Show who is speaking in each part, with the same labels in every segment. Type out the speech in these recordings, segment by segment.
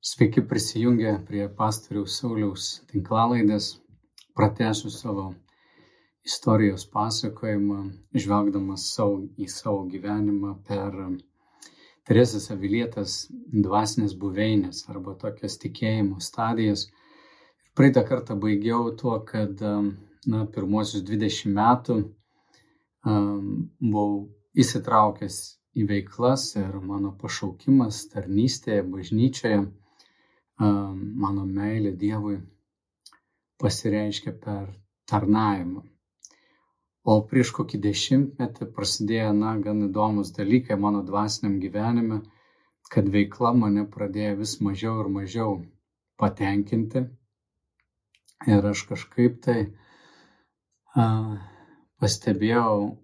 Speaker 1: Sveiki prisijungę prie pastoriaus Sauliaus tinklalaidės. Pratęsiu savo istorijos pasakojimą, žvelgdamas savo, į savo gyvenimą per Teresės Avilietės dvasinės buveinės arba tokias tikėjimo stadijas. Praeitą kartą baigiau tuo, kad na, pirmuosius 20 metų um, buvau įsitraukęs į veiklas ir mano pašaukimas tarnystėje, bažnyčioje mano meilė Dievui pasireiškia per tarnavimą. O prieš kokį dešimtmetį prasidėjo, na, gan įdomus dalykai mano dvasiniam gyvenime, kad veikla mane pradėjo vis mažiau ir mažiau patenkinti. Ir aš kažkaip tai a, pastebėjau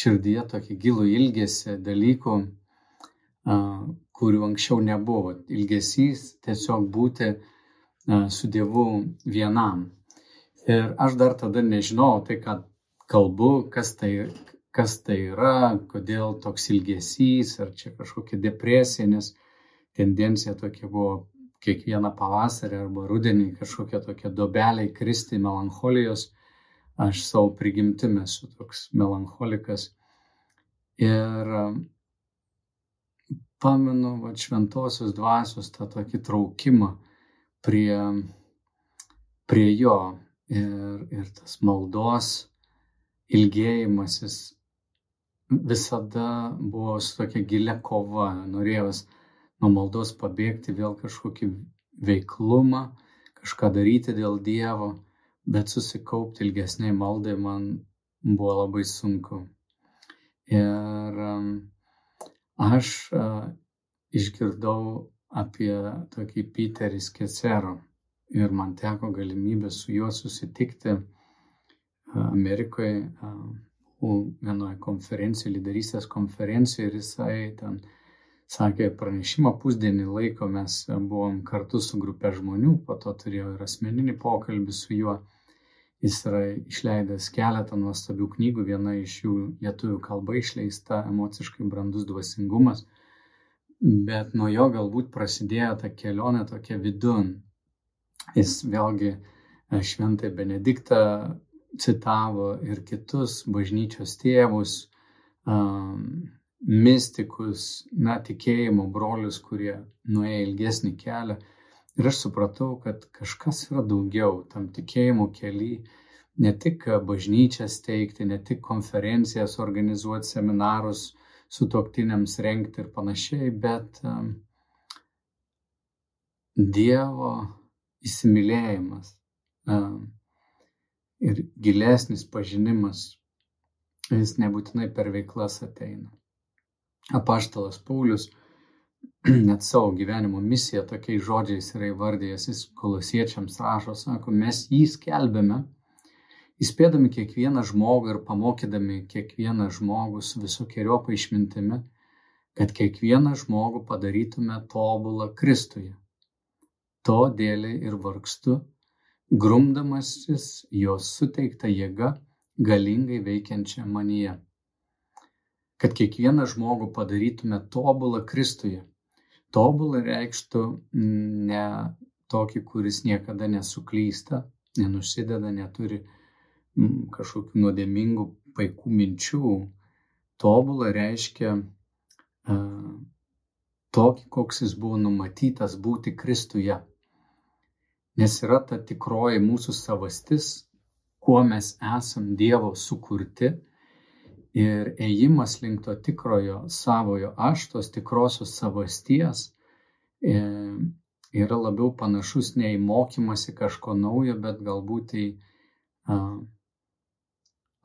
Speaker 1: širdyje tokį gilų ilgesį dalykų, a, kurių anksčiau nebuvo. Ilgesys tiesiog būti su Dievu vienam. Ir aš dar tada nežinau tai, ką kalbu, kas tai, kas tai yra, kodėl toks ilgesys, ar čia kažkokia depresija, nes tendencija tokia buvo kiekvieną pavasarį arba rudenį kažkokia tokia dobelė įkristi melancholijos. Aš savo prigimtimi esu toks melancholikas. Ir pamenu vat šventosios dvasios tą tokį traukimą prie, prie jo ir, ir tas maldos ilgėjimasis visada buvo su tokia gilia kova. Norėjęs nuo maldos pabėgti vėl kažkokį veiklumą, kažką daryti dėl Dievo, bet susikaupti ilgesniai maldai man buvo labai sunku. Ir aš išgirdau apie tokį Peterį Skecero ir man teko galimybė su juo susitikti Amerikoje vienoje konferencijoje, lyderystės konferencijoje ir jisai ten sakė pranešimą pusdienį laiko, mes buvom kartu su grupė žmonių, po to turėjau ir asmeninį pokalbį su juo. Jis yra išleidęs keletą nuostabių knygų, viena iš jų lietuvių kalba išleista emociškai brandus dvasingumas, bet nuo jo galbūt prasidėjo ta kelionė tokia vidun. Jis vėlgi e, šventai Benediktą citavo ir kitus bažnyčios tėvus, um, mystikus, na, tikėjimo brolius, kurie nuėjo ilgesnį kelią Ir aš supratau, kad kažkas yra daugiau tam tikėjimo keli, ne tik bažnyčias teikti, ne tik konferencijas organizuoti, seminarus su toktiniams renkti ir panašiai, bet um, Dievo įsimylėjimas um, ir gilesnis pažinimas, jis nebūtinai per veiklas ateina. Apaštalas Paulius net savo gyvenimo misiją tokiais žodžiais yra įvardėjęs, jis kolosiečiams rašo, sako, mes jį skelbėme, įspėdami kiekvieną žmogų ir pamokydami kiekvieną žmogų su visokiojopa išmintimi, kad kiekvieną žmogų padarytume tobulą Kristuje. To dėliai ir vargstu, grumdamasis jos suteikta jėga galingai veikiančią manyje. Kad kiekvieną žmogų padarytume tobulą Kristuje tobulą reikštų ne tokį, kuris niekada nesuklysta, nenusideda, neturi kažkokių nuodėmingų paikų minčių. Tobulą reiškia uh, tokį, koks jis buvo numatytas būti Kristuje. Nes yra ta tikroji mūsų savastis, kuo mes esam Dievo sukurti ir ėjimas link to tikrojo savojo aš, tos tikrosios savasties, e, yra labiau panašus ne į mokymasi kažko naujo, bet galbūt į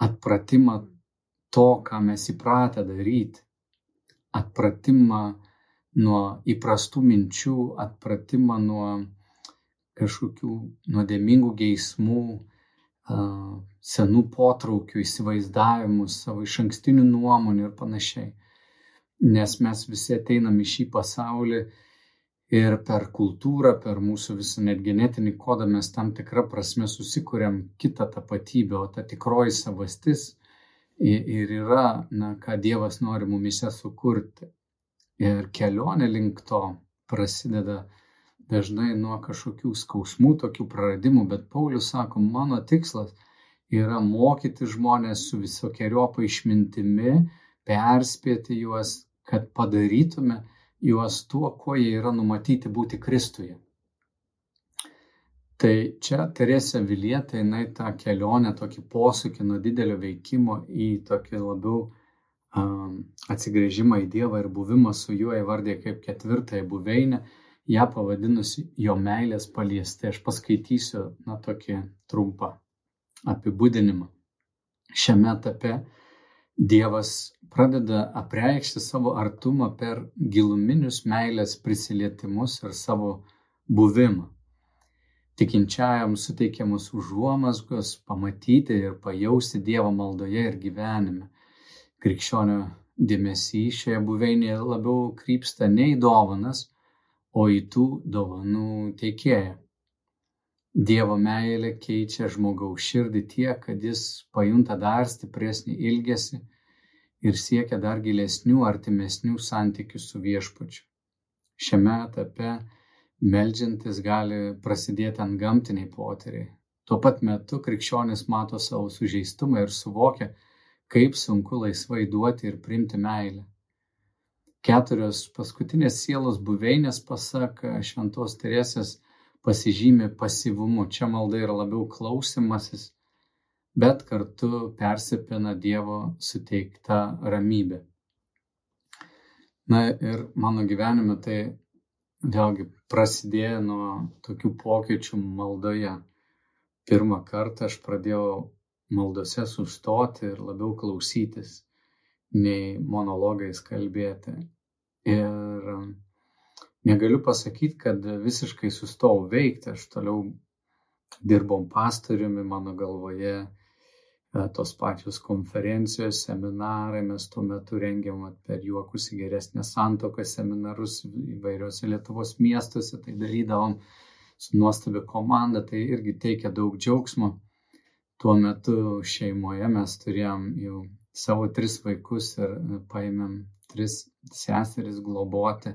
Speaker 1: atpratimą to, ką mes įpratę daryti, atpratimą nuo įprastų minčių, atpratimą nuo kažkokių nuodėmingų geismų, senų potraukių, įsivaizdavimų, savo iš ankstinių nuomonių ir panašiai. Nes mes visi ateinam į šį pasaulį ir per kultūrą, per mūsų visą net genetinį kodą mes tam tikrą prasme susikūrėm kitą tapatybę, o ta tikroji savastis ir yra, na, ką Dievas nori mumise sukurti. Ir kelionė link to prasideda dažnai nuo kažkokių skausmų, tokių praradimų, bet Paulius sako, mano tikslas yra mokyti žmonės su visokiojopa išmintimi, perspėti juos, kad padarytume juos tuo, kuo jie yra numatyti būti Kristuje. Tai čia Teresė Vilietė, jinai tą kelionę, tokį posūkį nuo didelio veikimo į tokį labiau um, atsigrėžimą į Dievą ir buvimą su juo įvardė kaip ketvirtąją buveinę, ją pavadinusi jo meilės paliesti. Aš paskaitysiu, na, tokį trumpą apibūdinimą. Šiame etape Dievas pradeda apreikšti savo artumą per giluminius meilės prisilietimus ir savo buvimą. Tikinčiajam suteikiamus užuomasgos pamatyti ir pajausti Dievo maldoje ir gyvenime krikščionio dėmesys šioje buveinėje labiau krypsta ne į dovanas, o į tų dovanų teikėją. Dievo meilė keičia žmogaus širdį tiek, kad jis pajunta dar stipresnį ilgesį ir siekia dar gilesnių, artimesnių santykių su viešpačiu. Šiame etape melžiantis gali prasidėti ant gamtiniai potyriai. Tuo pat metu krikščionis mato savo sužeistumą ir suvokia, kaip sunku laisvai duoti ir priimti meilę. Keturios paskutinės sielos buveinės, pasak Šventos Teresės, pasižymi pasivumu. Čia malda yra labiau klausimasis, bet kartu persipina Dievo suteikta ramybė. Na ir mano gyvenime tai vėlgi prasidėjo nuo tokių pokyčių maldoje. Pirmą kartą aš pradėjau maldose sustoti ir labiau klausytis, nei monologais kalbėti. Ir negaliu pasakyti, kad visiškai sustojau veikti, aš toliau dirbom pastoriumi mano galvoje, e, tos pačios konferencijos, seminarai, mes tuo metu rengiam per juokus į geresnę santoką seminarus įvairiuose Lietuvos miestuose, tai darydavom su nuostabi komanda, tai irgi teikia daug džiaugsmo tuo metu šeimoje mes turėjom jau savo tris vaikus ir paėmėm tris seseris globoti.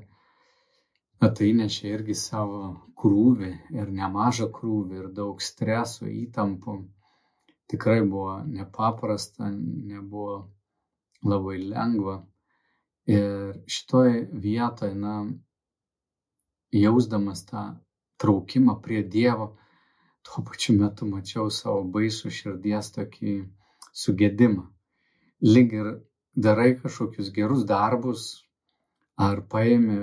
Speaker 1: Na tai nešė irgi savo krūvį ir nemažą krūvį ir daug streso, įtampų. Tikrai buvo nepaprasta, nebuvo labai lengva. Ir šitoj vietoje, na, jausdamas tą traukimą prie Dievo, tuo pačiu metu mačiau savo baisų širdies tokį sugėdimą. Lyg ir darai kažkokius gerus darbus, ar paėmė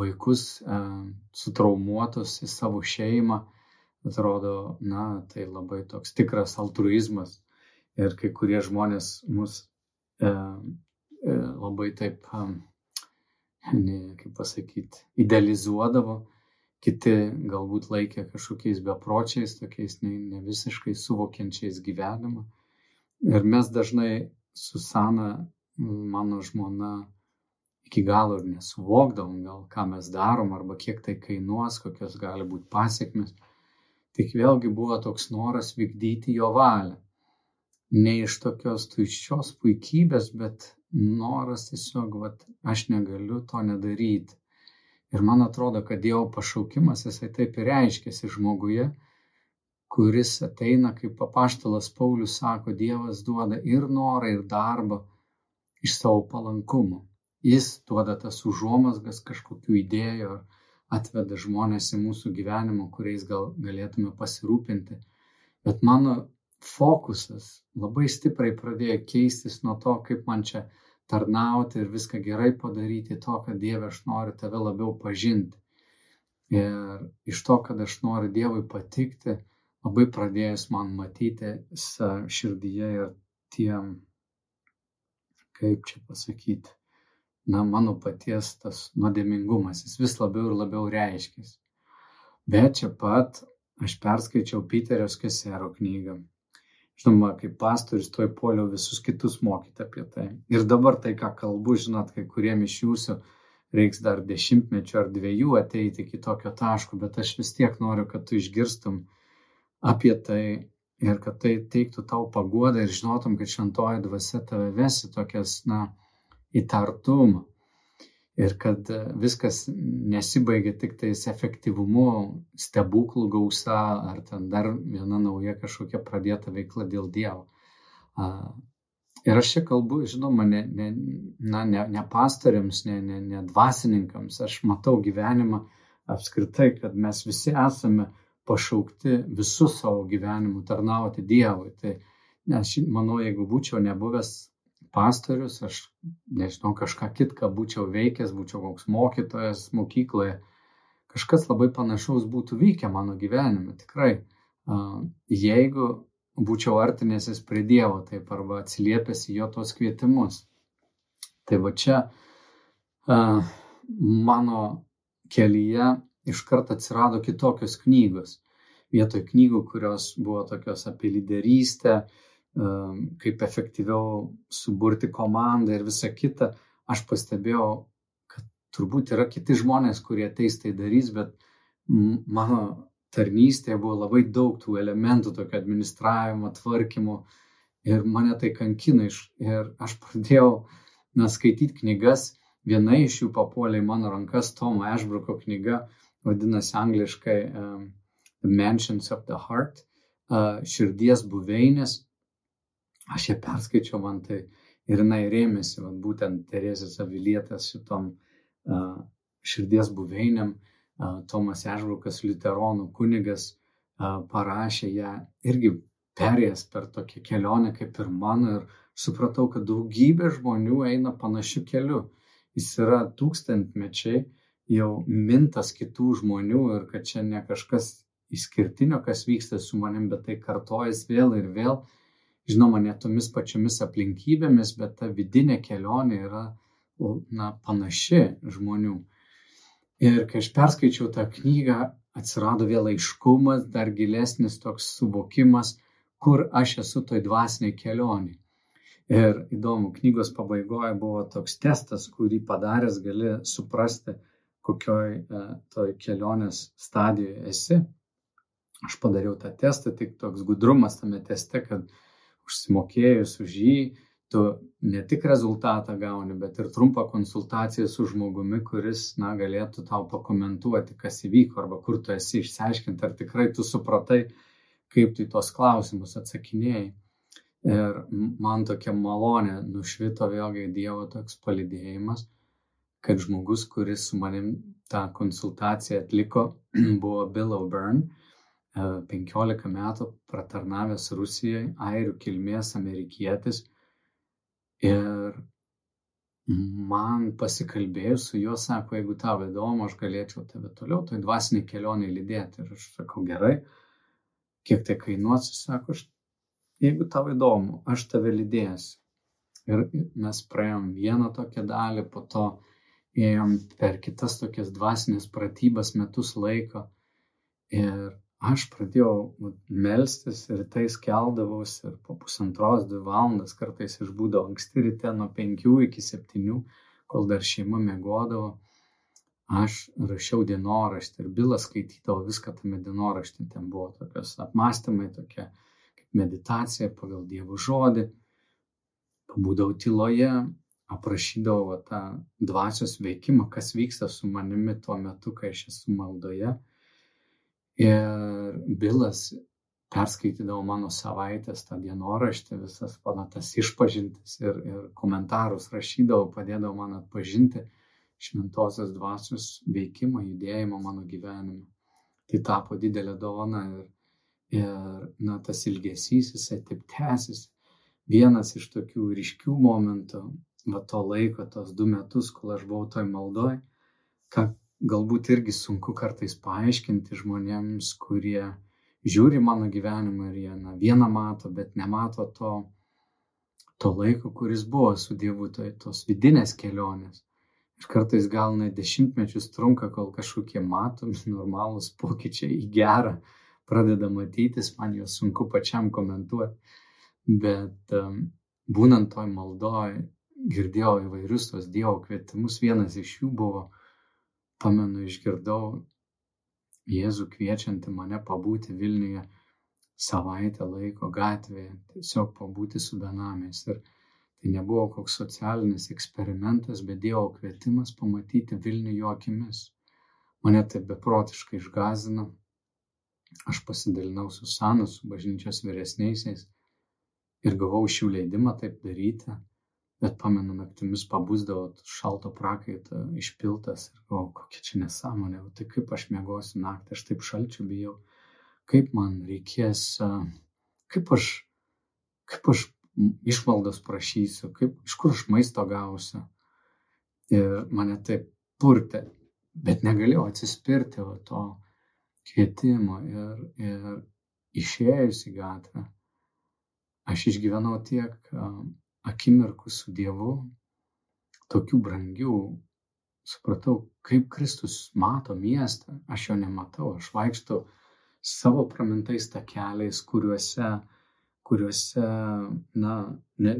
Speaker 1: vaikus e, sutraumuotus į savo šeimą, atrodo, na, tai labai toks tikras altruizmas. Ir kai kurie žmonės mus e, e, labai taip, e, kaip pasakyti, idealizuodavo kiti galbūt laikė kažkokiais bepročiais, tokiais ne, ne visiškai suvokiančiais gyvenimą. Ir mes dažnai su Sana, mano žmona, iki galo ir nesuvokdavom, gal ką mes darom, arba kiek tai kainuos, kokios gali būti pasiekmes. Tik vėlgi buvo toks noras vykdyti jo valią. Ne iš tokios tuščios puikybės, bet noras tiesiog, vat, aš negaliu to nedaryti Ir man atrodo, kad Dievo pašaukimas jisai taip ir reiškiasi žmoguje, kuris ateina, kaip papaštalas Paulius sako, Dievas duoda ir norą, ir darbą iš savo palankumo. Jis duoda tas užuomasgas kažkokių idėjų, atveda žmonės į mūsų gyvenimą, kuriais gal galėtume pasirūpinti. Bet mano fokusas labai stipriai pradėjo keistis nuo to, kaip man čia tarnauti ir viską gerai padaryti, to, kad Dieve aš noriu tave labiau pažinti. Ir iš to, kad aš noriu Dievui patikti, labai pradėjęs man matyti širdyje ir tiem, kaip čia pasakyti, na, mano paties tas nuodėmingumas, jis vis labiau ir labiau reiškės. Bet čia pat aš perskaičiau Piterio Skesero knygą žinoma, kaip pastorius, toj poliau visus kitus mokyti apie tai. Ir dabar tai, ką kalbu, žinot, kai kuriem iš jūsų reiks dar dešimtmečio ar dviejų ateiti iki tokio taško, bet aš vis tiek noriu, kad tu išgirstum apie tai ir kad tai teiktų tau paguodą ir žinotum, kad šventoji dvasia tave vesi tokias, na, įtartumą. ir kad viskas nesibaigia tik tais efektyvumu, stebuklų gausa ar ten dar viena nauja kažkokia pradėta veikla dėl Dievo. Ir aš čia kalbu, žinoma, ne, ne, na, ne, ne pastoriams, ne, ne, ne dvasininkams, aš matau gyvenimą apskritai, kad mes visi esame pašaukti visų savo gyvenimu tarnauti Dievui. Tai aš manau, jeigu būčiau nebuvęs pastorius, aš nežinau, kažką kitką būčiau veikęs, būčiau koks mokytojas mokykloje, kažkas labai panašaus būtų vykę mano gyvenime, tikrai. Jeigu būčiau artinėsis prie Dievo, taip arba atsiliepęs į jo tos kvietimus. Tai va čia mano kelyje iškart atsirado kitokios knygos. Vietoj knygų, kurios buvo tokios apie lyderystę, kaip efektyviau suburti komandą ir visa kita, aš pastebėjau, kad turbūt yra kiti žmonės, kurie ateis tai darys, bet mano tarnystėje buvo labai daug tų elementų, tokio administravimo, tvarkymo ir mane tai kankina ir aš pradėjau na, skaityti knygas, viena iš jų papuolė į mano rankas Tomo Ešbruko knyga vadinasi angliškai um, The Mansions of the Heart, uh, širdies buveinės. Aš ją perskaičiau man tai ir jinai rėmėsi, va, būtent Teresės Avilietės šitom uh, širdies buveinėm. Uh, Tomas Ežvrukas, Luteronų kunigas, uh, parašė ją irgi perėjęs per tokią kelionę kaip ir mano ir supratau, kad daugybė žmonių eina panašiu keliu. Jis yra tūkstantmečiai jau mintas kitų žmonių ir kad čia ne kažkas išskirtinio, kas vyksta su manim, bet tai kartojas vėl ir vėl, žinoma, ne tomis pačiomis aplinkybėmis, bet ta vidinė kelionė yra na, panaši žmonių. Ir kai aš perskaičiau tą knygą, atsirado vėl aiškumas, dar gilesnis toks suvokimas, kur aš esu toj dvasiniai kelioniai. Ir įdomu, knygos pabaigoje buvo toks testas, kurį padaręs gali suprasti, kokioj e, toj kelionės stadijoje esi. Aš padariau tą testą, tik toks gudrumas tame teste, kad užsimokėjus už jį, tu ne tik rezultatą gauni, bet ir trumpą konsultaciją su žmogumi, kuris, na, galėtų tau pakomentuoti, kas įvyko arba kur tu esi išsiaiškinti, ar tikrai tu supratai, kaip tu į tos klausimus atsakinėjai. Ir man tokia malonė nušvito vėlgi Dievo toks palidėjimas kad žmogus, kuris su manim tą konsultaciją atliko, buvo Bill O'Byrne, 15 e, metų pratarnavęs Rusijai, airių kilmės amerikietis. Ir man pasikalbėjus su juo, sako, jeigu tau įdomu, aš galėčiau tave toliau, tai dvasinį kelionį lydėti. Ir aš sakau, gerai, kiek tai kainuos, sako, aš, jeigu tau įdomu, aš tave lydėsiu. Ir mes praėjom vieną tokią dalį, po to ėjom per kitas tokias dvasinės pratybas metus laiko. Ir aš pradėjau melstis ir tai keldavausi ir po pusantros, dvi valandas kartais išbūdavau anksti ryte nuo penkių iki septynių, kol dar šeima mėgodavo. Aš rašiau dienoraštį ir Bilas skaitydavo viską tame dienoraštį. Ten buvo tokios apmąstymai, tokia kaip meditacija pagal Dievo žodį. Pabūdavau tyloje, aprašydavau va, tą dvasios veikimą, kas vyksta su manimi tuo metu, kai aš esu maldoje. Ir Bilas perskaitydavo mano savaitės tą dienoraštį, visas mano tas išpažintis ir, ir komentarus rašydavo, padėdavo man atpažinti šventosios dvasios veikimą, judėjimą mano gyvenime. Tai tapo didelė dovana ir, ir na, tas ilgesys, jisai taip tęsis. Vienas iš tokių ryškių momentų va to laiko, tos du metus, kol aš buvau toj maldoj, ką galbūt irgi sunku kartais paaiškinti žmonėms, kurie žiūri mano gyvenimą ir jie na, vieną mato, bet nemato to, to laiko, kuris buvo su Dievu, tai tos vidinės kelionės. Ir kartais gal net dešimtmečius trunka, kol kažkokie matomi normalūs pokyčiai į gerą pradeda matytis, man juos sunku pačiam komentuoti. Bet um, būnant toj maldoj, girdėjau įvairius tos Dievo kvietimus. Vienas iš jų buvo, pamenu, išgirdau Jėzų kviečiantį mane pabūti Vilniuje savaitę laiko gatvėje, tiesiog pabūti su benamiais. Ir Tai nebuvo koks socialinis eksperimentas, bet Dievo kvietimas pamatyti Vilnių jo akimis. Mane tai beprotiškai išgazino. Aš pasidalinau su Sanu, su bažnyčios vyresniaisiais ir gavau iš jų leidimą taip daryti. Bet pamenu, naktimis pabusdavo šalto prakaito išpiltas ir galvoju, kokia čia nesąmonė, tai kaip aš mėgosiu naktį, aš taip šalčių bijau, kaip man reikės, kaip aš, kaip aš išmaldas prašysiu, kaip, iš kur aš maisto gausiu. Ir mane taip purtė, bet negalėjau atsispirti va, to kvietimo ir, ir išėjus į gatvę. Aš išgyvenau tiek akimirkų su Dievu, tokių brangių, supratau, kaip Kristus mato miestą, aš jo nematau, aš vaikštau savo pramintais takeliais, kuriuose, kuriuose, na, ne,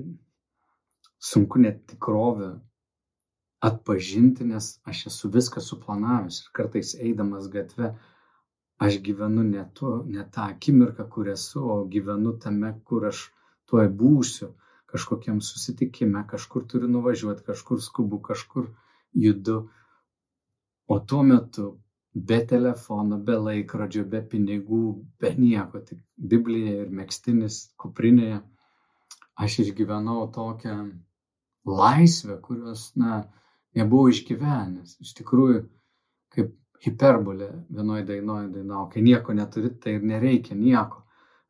Speaker 1: sunku net tikrovę atpažinti, nes aš esu viską suplanavęs ir kartais eidamas gatve, aš gyvenu ne, tu, ne tą akimirką, kur esu, o gyvenu tame, kur aš tuoj būsiu kažkokiam susitikime, kažkur turiu nuvažiuoti, kažkur skubu, kažkur judu. O tuo metu be telefono, be laikrodžio, be pinigų, be nieko, tik Biblija ir mėgstinis kuprinėje, aš išgyvenau tokią laisvę, kurios, na, nebuvau išgyvenęs. Iš tikrųjų, kaip hiperbolė vienoje dainoje dainavo, kai nieko neturi, tai ir nereikia nieko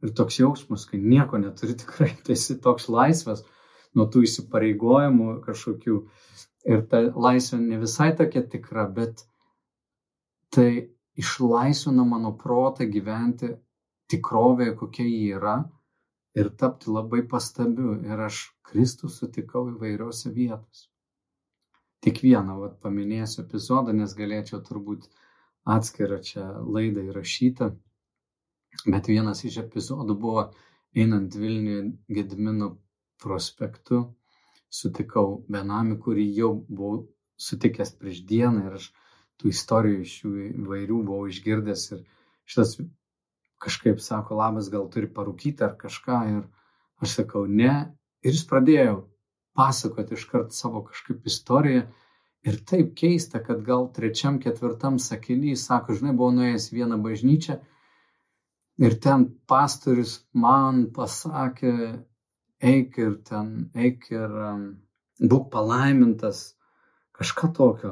Speaker 1: ir toks jausmas, kai nieko neturi tikrai, tai esi toks laisvas nuo tų įsipareigojimų kažkokių. Ir ta laisvė ne visai tokia tikra, bet tai išlaisvino mano protą gyventi tikrovėje, kokia ji yra ir tapti labai pastabiu. Ir aš Kristų sutikau įvairiose vietose. Tik vieną vat, paminėsiu epizodą, nes galėčiau turbūt atskirą čia laidą įrašyti Bet vienas iš epizodų buvo einant Vilniuje Gedimino prospektu, sutikau benamį, kurį jau buvau sutikęs prieš dieną ir aš tų istorijų iš jų įvairių buvau išgirdęs ir šitas kažkaip sako, labas, gal turi parūkyti ar kažką ir aš sakau, ne. Ir jis pradėjo pasakoti iškart savo kažkaip istoriją ir taip keista, kad gal trečiam, ketvirtam sakiny, sako, žinai, buvau nuėjęs vieną bažnyčią Ir ten pastorius man pasakė, eik ir ten, eik ir um, būk palaimintas, kažką tokio.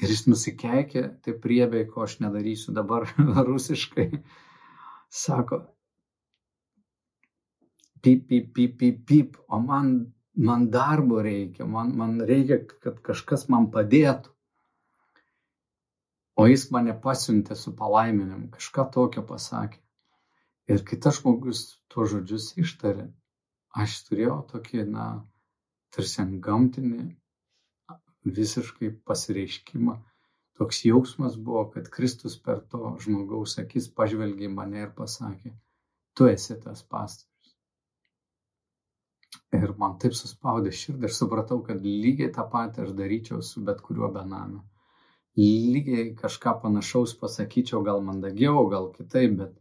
Speaker 1: Ir jis nusikeikė, tai priebė, ko aš nedarysiu dabar rusiškai. Sako, pip, pip, pip, pip, pip, o man, man darbo reikia, man, man reikia, kad kažkas man padėtų o jis mane pasiuntė su palaiminimu, kažką tokio pasakė. Ir kitas žmogus tuo žodžius ištarė. Aš turėjau tokį, na, tarsi ant gamtinį visiškai pasireiškimą. Toks jausmas buvo, kad Kristus per to žmogaus akis pažvelgė mane ir pasakė, tu esi tas pastorius. Ir man taip suspaudė širdį ir supratau, kad lygiai tą patį aš daryčiau su bet kuriuo benamiu lygiai kažką panašaus pasakyčiau, gal mandagiau, gal kitaip, bet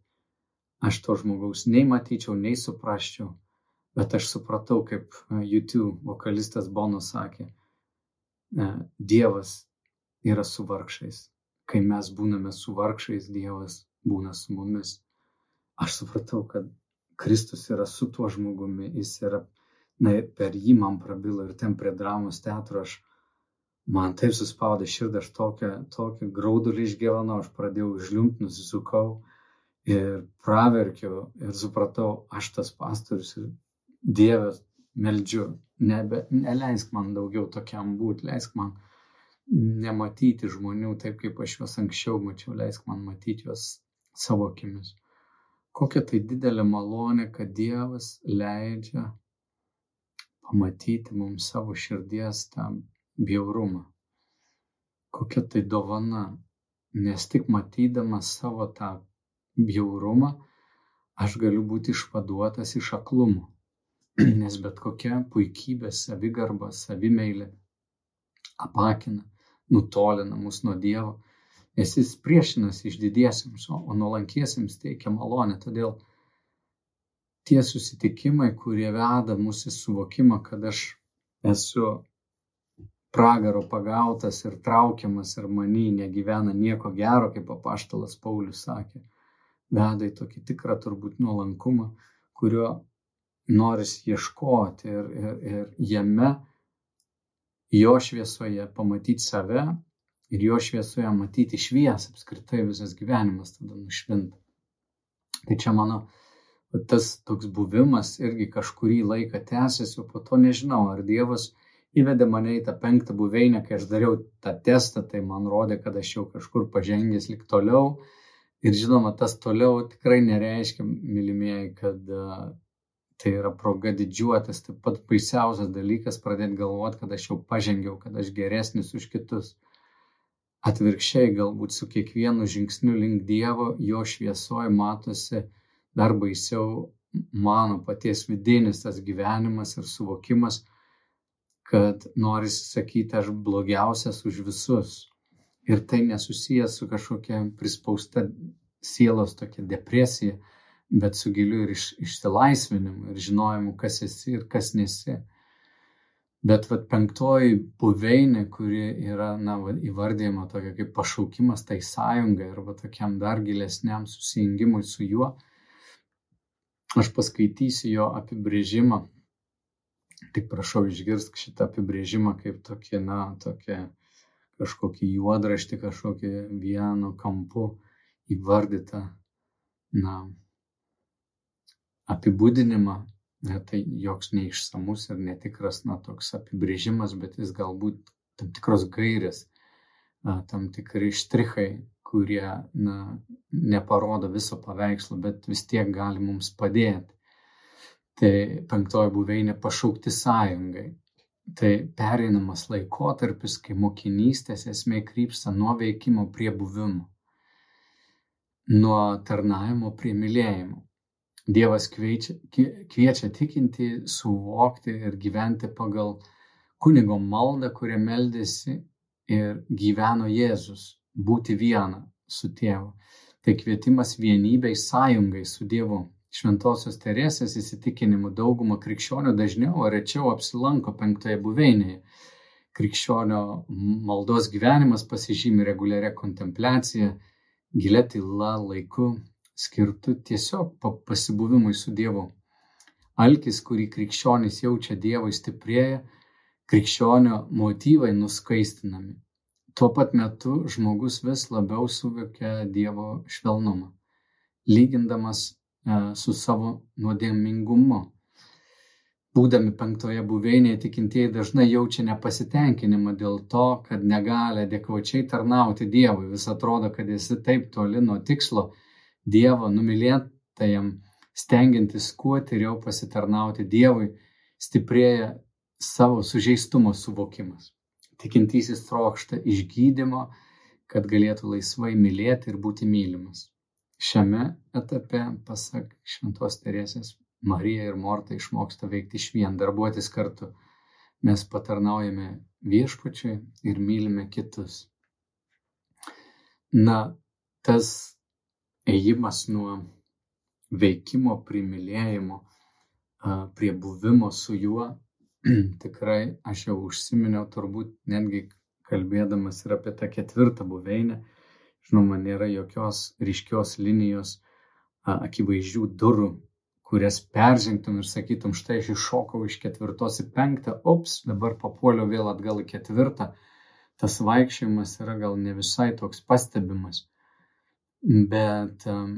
Speaker 1: aš to žmogaus nei matyčiau, nei suprasčiau. Bet aš supratau, kaip YouTube vokalistas Bono sakė, Dievas yra su vargšais. Kai mes būname su vargšais, Dievas būna su mumis. Aš supratau, kad Kristus yra su tuo žmogumi, jis yra, na, per jį man prabilo ir ten prie dramos teatro aš man taip suspaudė širdį, aš tokią, tokią graudulį išgyvenau, aš pradėjau žliumt, nusisukau ir praverkiau ir supratau, aš tas pastorius ir Dievas meldžiu, nebe, neleisk man daugiau tokiam būti, leisk man nematyti žmonių taip, kaip aš juos anksčiau mačiau, leisk man matyti juos savo akimis. Kokia tai didelė malonė, kad Dievas leidžia pamatyti mums savo širdies tą bjaurumą. Kokia tai dovana, nes tik matydamas savo tą bjaurumą, aš galiu būti išvaduotas iš aklumo. Nes bet kokia puikybė, savigarba, savimeilė apakina, nutolina mus nuo Dievo, nes jis priešinasi išdidiesiems, o nuolankiesiems teikia malonę. Todėl tie susitikimai, kurie veda mūsų suvokimą, kad aš esu pragaro pagautas ir traukiamas ir manį negyvena nieko gero, kaip apaštalas Paulius sakė, veda į tokį tikrą turbūt nuolankumą, kurio noris ieškoti ir, ir, ir jame, jo šviesoje pamatyti save ir jo šviesoje matyti šviesą, apskritai visas gyvenimas tada nušvinta. Tai čia mano tas toks buvimas irgi kažkurį laiką tęsiasi, o po to nežinau, ar Dievas įvedė mane į tą penktą buveinę, kai aš dariau tą testą, tai man rodė, kad aš jau kažkur pažengęs lik toliau. Ir žinoma, tas toliau tikrai nereiškia, mylimieji, kad uh, tai yra proga didžiuotis, taip pat baisiausias dalykas pradėti galvoti, kad aš jau pažengiau, kad aš geresnis už kitus. Atvirkščiai, galbūt su kiekvienu žingsniu link Dievo, jo šviesoje matosi dar baisiau mano paties vidinis tas gyvenimas ir suvokimas, kad norisi sakyti, aš blogiausias už visus. Ir tai nesusijęs su kažkokia prispausta sielos tokia depresija, bet su giliu ir iš, išsilaisvinimu ir žinojimu, kas esi ir kas nesi. Bet vat, penktoji buveinė, kuri yra na, va, įvardyjama tokia kaip pašaukimas tai sąjungai arba tokiam dar gilesniam susijungimui su juo, Aš paskaitysiu jo apibrėžimą. Tik prašau išgirsk šitą apibrėžimą kaip tokį, na, tokį kažkokį juodraštį, kažkokį vienu kampu įvardytą, na, apibūdinimą. Ne, tai joks neišsamus ir netikras, na, toks apibrėžimas, bet jis galbūt tam tikros gairės, tam tikri štrichai, kurie na, neparodo viso paveikslo, bet vis tiek gali mums padėti. Tai penktoji buveinė pašaukti sąjungai. Tai pereinamas laikotarpis, kai mokinystės esmė krypsta nuo veikimo prie buvimo, nuo tarnavimo prie mylėjimo. Dievas kviečia, kviečia tikinti suvokti ir gyventi pagal kunigo maldą, kurią meldėsi ir gyveno Jėzus būti viena su tėvu. Tai kvietimas vienybei sąjungai su Dievu. Šventosios Teresės įsitikinimu dauguma krikščionių dažniau ar rečiau apsilanko penktoje buveinėje. Krikščionio maldos gyvenimas pasižymi reguliaria kontempliacija, gilia tyla laiku, skirtu tiesiog pasibuvimui su Dievu. Alkis, kurį krikščionys jaučia Dievui stiprėja, krikščionio motyvai nuskaistinami tuo pat metu žmogus vis labiau suvokia Dievo švelnumą, lygindamas su savo nuodėmingumu. Būdami penktoje buveinėje tikintieji dažnai jaučia nepasitenkinimą dėl to, kad negali adekvačiai tarnauti Dievui. Vis atrodo, kad esi taip toli nuo tikslo Dievo numylėtajam, stengiantis kuo tyriau pasitarnauti Dievui, stiprėja savo sužeistumo suvokimas. Tikintysis trokšta išgydymo, kad galėtų laisvai mylėti ir būti mylimas. Šiame etape, pasak Šventos Teresės, Marija ir Morta išmoksta veikti iš vien, darbuotis kartu. Mes patarnaujame viešpačiui ir mylime kitus. Na, tas ėjimas nuo veikimo primylėjimo prie buvimo su juo tikrai aš jau užsiminiau turbūt netgi kalbėdamas ir apie tą ketvirtą buveinę. Žinoma, nėra jokios ryškios linijos, akivaizdžių durų, kurias peržengtum ir sakytum, štai aš iššokau iš ketvirtos į penktą, ops, dabar papuoliau vėl atgal į ketvirtą. Tas vaikščiojimas yra gal ne visai toks pastebimas, bet um,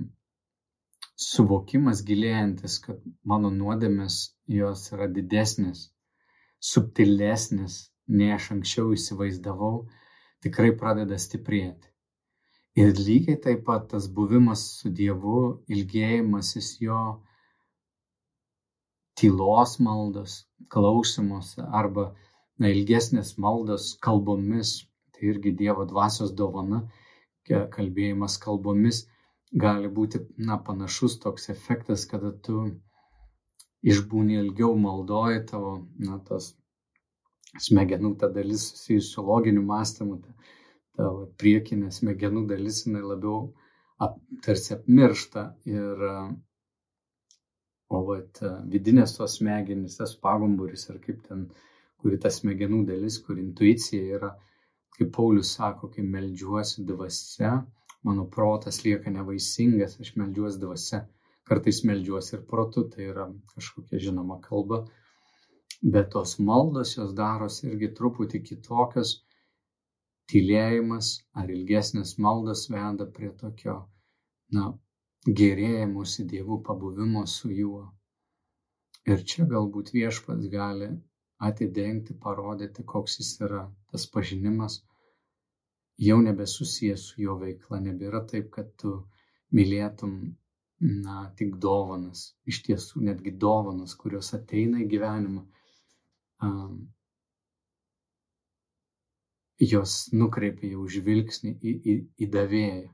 Speaker 1: suvokimas gilėjantis, kad mano nuodėmės jos yra didesnės subtilesnis, nei aš anksčiau įsivaizdavau, tikrai pradeda stiprėti. Ir lygiai taip pat tas buvimas su Dievu, ilgėjimasis jo tylos maldos, klausimuose arba na, ilgesnės maldos kalbomis, tai irgi Dievo dvasios dovana, kalbėjimas kalbomis gali būti na, panašus toks efektas, kada tu išbūni ilgiau maldoji, tavo, na, tas smegenų ta dalis susijusi su loginiu mąstymu, ta, ta va, priekinė smegenų dalis, jinai labiau ap, tarsi apmiršta ir O vat, vidinės tos smegenys, tas pagumburis ar kaip ten, kuri ta smegenų dalis, kur intuicija yra, kaip Paulius sako, kai melžiuosi dvasia, mano protas lieka nevaisingas, aš melžiuosi dvasia, kartais melžiuosi ir protu, tai yra kažkokia žinoma kalba, bet tos maldos jos darosi irgi truputį kitokios, tylėjimas ar ilgesnės maldos veda prie tokio, na, gėrėjimosi Dievu, pabuvimo su juo. Ir čia galbūt viešpats gali atidengti, parodyti, koks jis yra. Tas pažinimas jau nebesusijęs su jo veikla, nebėra taip, kad tu mylėtum, na, tik dovanas, iš tiesų netgi dovanas, kurios ateina į gyvenimą. Um, jos nukreipia jau žvilgsnį į, į, į davėją.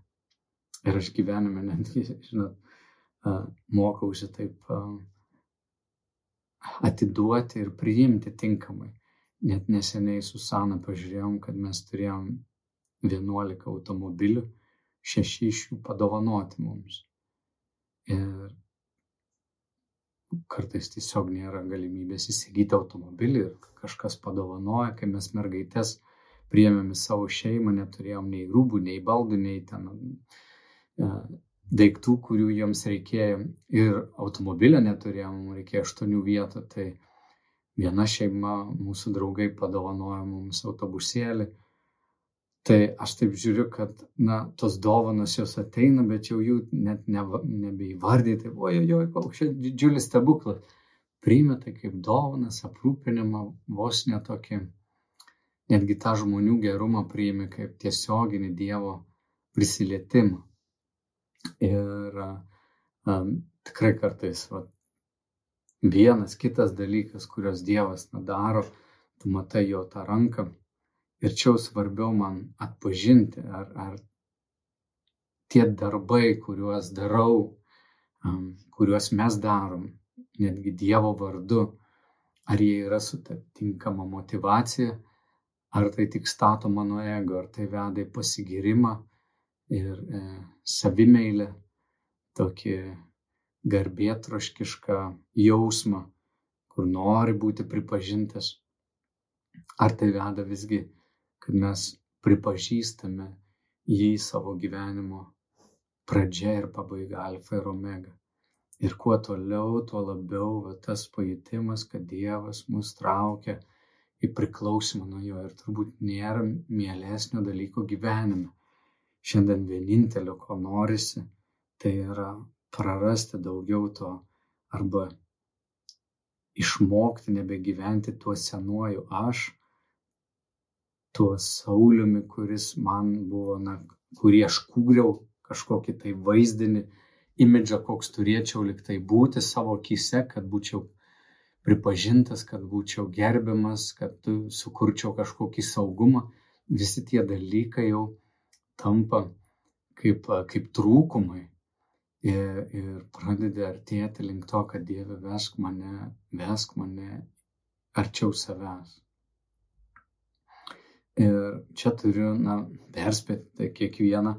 Speaker 1: Ir aš gyvenime netgi, žinot, mokausi taip atiduoti ir priimti tinkamai. Net neseniai su Sana pažiūrėjom, kad mes turėjom 11 automobilių, šeši iš jų padovanoti mums. Ir kartais tiesiog nėra galimybės įsigyti automobilį ir kažkas padovanoja, kai mes mergaitės priėmėm į savo šeimą, neturėjom nei rūbų, nei baldų, nei ten E, daiktų, kurių jiems reikėjo ir automobilio neturėjom, reikėjo aštuonių vietų, tai viena šeima, mūsų draugai padovanojo mums autobusėlį. Tai aš taip žiūriu, kad, na, tos dovanos jos ateina, bet jau jų net ne, nebeįvardyti, ojojoj, koks čia didžiulis stebuklas. Priimė tai kaip dovanas, aprūpinimą, vos netokį, netgi tą žmonių gerumą priimė kaip tiesioginį Dievo prisilietimą. Ir um, tikrai kartais va, vienas kitas dalykas, kurios Dievas nedaro, tu matai jo tą ranką. Ir čia jau svarbiau man atpažinti, ar, ar tie darbai, kuriuos darau, um, kuriuos mes darom, netgi Dievo vardu, ar jie yra su tinkama motivacija, ar tai tik stato mano ego, ar tai veda į pasigirimą ir e, savimeilę, tokį garbėtroškišką jausmą, kur nori būti pripažintas. Ar tai veda visgi, kad mes pripažįstame jį savo gyvenimo pradžia ir pabaiga, alfa ir omega. Ir kuo toliau, tuo labiau va, tas pajutimas, kad Dievas mus traukia į priklausimą nuo jo ir turbūt nėra mielesnio dalyko gyvenime. Šiandien vienintelio, ko norisi, tai yra prarasti daugiau to arba išmokti nebegyventi tuo senuoju aš, tuo Sauliumi, kuris man buvo, na, kurį aš kūriau kažkokį tai vaizdinį, imidžą, koks turėčiau liktai būti savo akise, kad būčiau pripažintas, kad būčiau gerbiamas, kad sukurčiau kažkokį saugumą. Visi tie dalykai jau tampa kaip, kaip trūkumai ir, ir pradedi artėti link to, kad Dieve vesk mane, vesk mane arčiau savęs. Ir čia turiu, na, perspėti kiekvieną,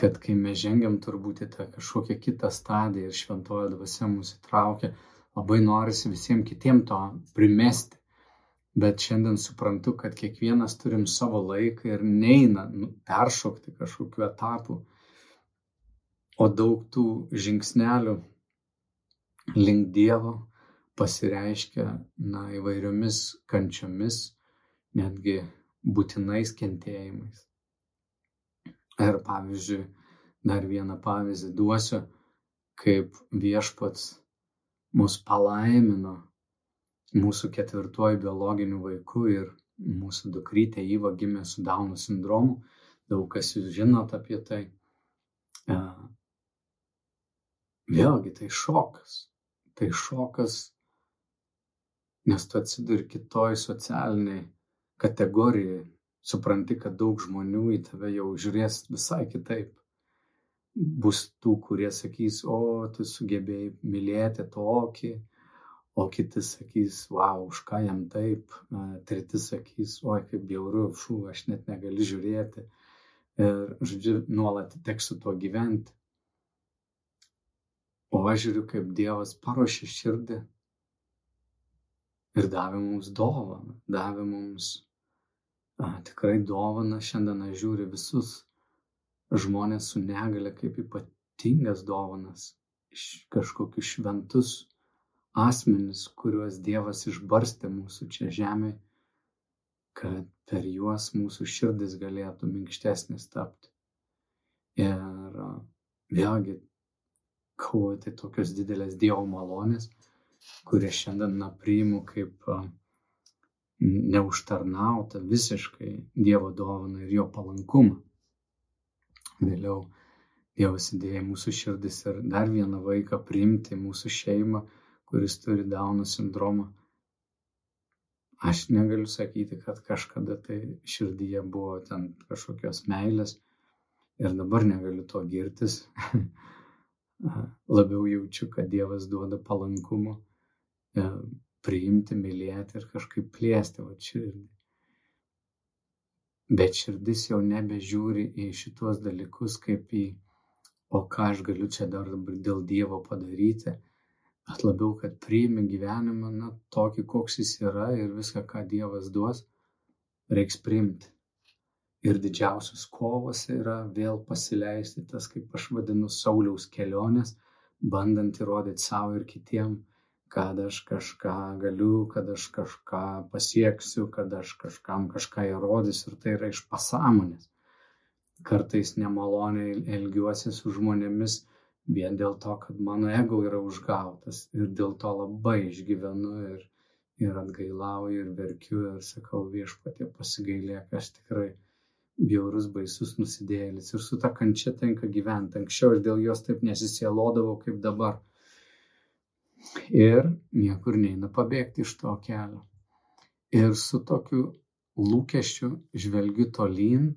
Speaker 1: kad kai mes žengiam turbūt į tą kažkokią kitą stadiją ir šventojo dvasia mūsų traukia, labai norisi visiems kitiems to primesti bet šiandien suprantu, kad kiekvienas turim savo laiką ir neina nu, peršokti kažkokiu etapu, o daug tų žingsnelių link Dievo pasireiškia na, įvairiomis kančiomis, netgi būtinais kentėjimais. Ir pavyzdžiui, dar vieną pavyzdį duosiu, kaip viešpats mus palaimino mūsų ketvirtuoju biologiniu vaiku ir mūsų dukrytė Įva gimė su Dauno sindromu. Daug kas jūs žinot apie tai. E, vėlgi tai šokas. Tai šokas, nes tu atsiduri kitoj socialiniai kategorijai. Supranti, kad daug žmonių į tave jau žiūrės visai kitaip. Bus tų, kurie sakys, o tu sugebėjai mylėti tokį, o kiti sakys, wow, už ką jam taip, treti sakys, oi, kaip bjauru, fu, aš net negaliu žiūrėti. Ir, žodžiu, nuolat teks su tuo gyventi. O aš žiūriu, kaip Dievas paruošė širdį ir davė mums dovaną, davė mums a, tikrai dovaną. Šiandien aš žiūriu visus žmonės su negale kaip ypatingas dovanas, kažkokius šventus asmenis, kuriuos Dievas išbarstė mūsų čia žemėje, kad per juos mūsų širdis galėtų minkštesnis tapti. Ir vėlgi galvoju, tai tokios didelės Dievo malonės, kurias šiandien na, priimu kaip neužtarnautą visiškai Dievo dovaną ir jo palankumą. Vėliau Dievas įdėjo mūsų širdis ir dar vieną vaiką priimti mūsų šeimą, kuris turi Dauno sindromą. Aš negaliu sakyti, kad kažkada tai širdyje buvo ten kažkokios meilės ir dabar negaliu to girtis. labiau jaučiu, kad Dievas duoda palankumo e, priimti, mylėti ir kažkaip plėsti va širdį. Bet širdis jau nebežiūri į šituos dalykus kaip į, o ką aš galiu čia dar dėl Dievo padaryti, bet labiau, kad priimi gyvenimą, na, tokį, koks jis yra ir viską, ką Dievas duos, reiks priimti ir didžiausios kovos yra vėl pasileisti tas, kaip aš vadinu, Sauliaus kelionės, bandant įrodyti savo ir kitiem, kad aš kažką galiu, kad aš kažką pasieksiu, kad aš kažkam kažką įrodysiu ir tai yra iš pasąmonės. Kartais nemaloniai elgiuosi su žmonėmis vien dėl to, kad mano ego yra užgautas ir dėl to labai išgyvenu ir, ir atgailauju ir verkiu ir sakau viešpatie pasigailėk, aš tikrai bjaurus, baisus nusidėjėlis ir su ta kančia tenka gyventi. Anksčiau aš dėl jos taip nesisielodavau kaip dabar. Ir niekur neina pabėgti iš to kelio. Ir su tokiu lūkesčiu žvelgiu tolyn,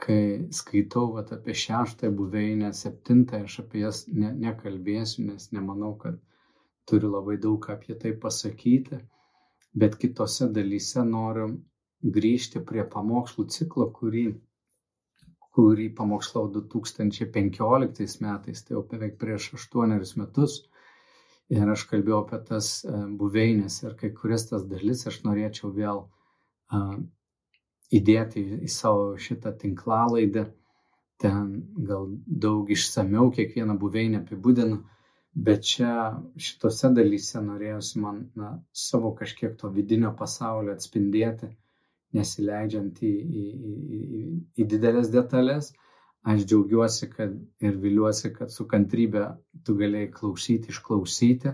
Speaker 1: kai skaitau vat, apie šeštąją buveinę, septintąją, aš apie jas ne, nekalbėsiu, nes nemanau, kad turiu labai daug apie tai pasakyti, bet kitose dalyse noriu grįžti prie pamokslų ciklo, kurį, kurį pamokslau 2015 metais, tai jau beveik prieš aštuonerius metus. Ir aš kalbėjau apie tas e, buveinės ir kai kurias tas dalis aš norėčiau vėl uh, įdėti į, savo šitą tinklalaidę. Ten gal daug išsameu kiekvieną buveinę apibūdinu, bet čia šitose dalyse norėjusi man na, savo kažkiek to vidinio pasaulio atspindėti nesileidžiant į, į, į, į didelės detalės. Aš džiaugiuosi kad, ir viliuosi, kad su kantrybė tu galėjai klausyti, išklausyti.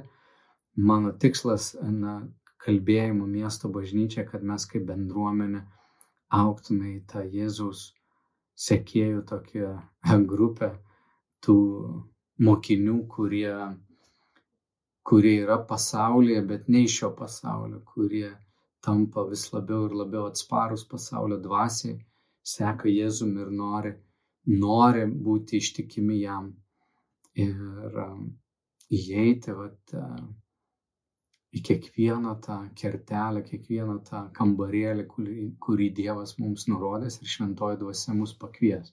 Speaker 1: Mano tikslas, na, kalbėjimo miesto bažnyčia, kad mes kaip bendruomenė auktume į tą Jėzaus sekėjų tokią grupę tų mokinių, kurie, kurie yra pasaulyje, bet ne iš šio pasaulio, kurie tampa vis labiau ir labiau atsparus pasaulio dvasiai, seka Jėzum ir nori, nori būti ištikimi jam ir um, įeiti vat, į kiekvieną tą kertelę, kiekvieną tą kambarėlį, kurį, kurį Dievas mums nurodės ir šventoji dvasia mus pakvies.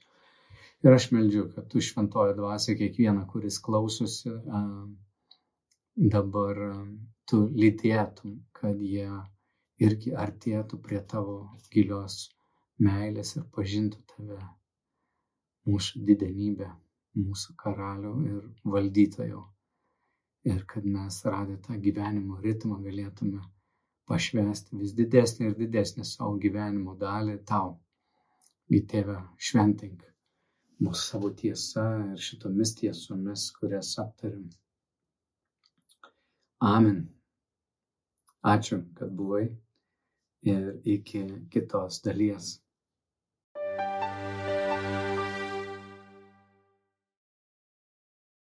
Speaker 1: Ir aš meldžiu, kad tu šventoji dvasia kiekvieną, kuris klausosi, uh, dabar um, tu lydėtum, kad jie irgi artėtų prie tavo gilios meilės ir pažintų tave, mūsų didenybę, mūsų karalių ir valdytojų. Ir kad mes radę tą gyvenimo ritmą galėtume pašvesti vis didesnį ir didesnį savo gyvenimo dalį tau. Į tėvę šventink mūsų savo tiesa ir šitomis tiesomis, kurias aptarim. Amen. Ačiū, kad buvai ir iki kitos dalies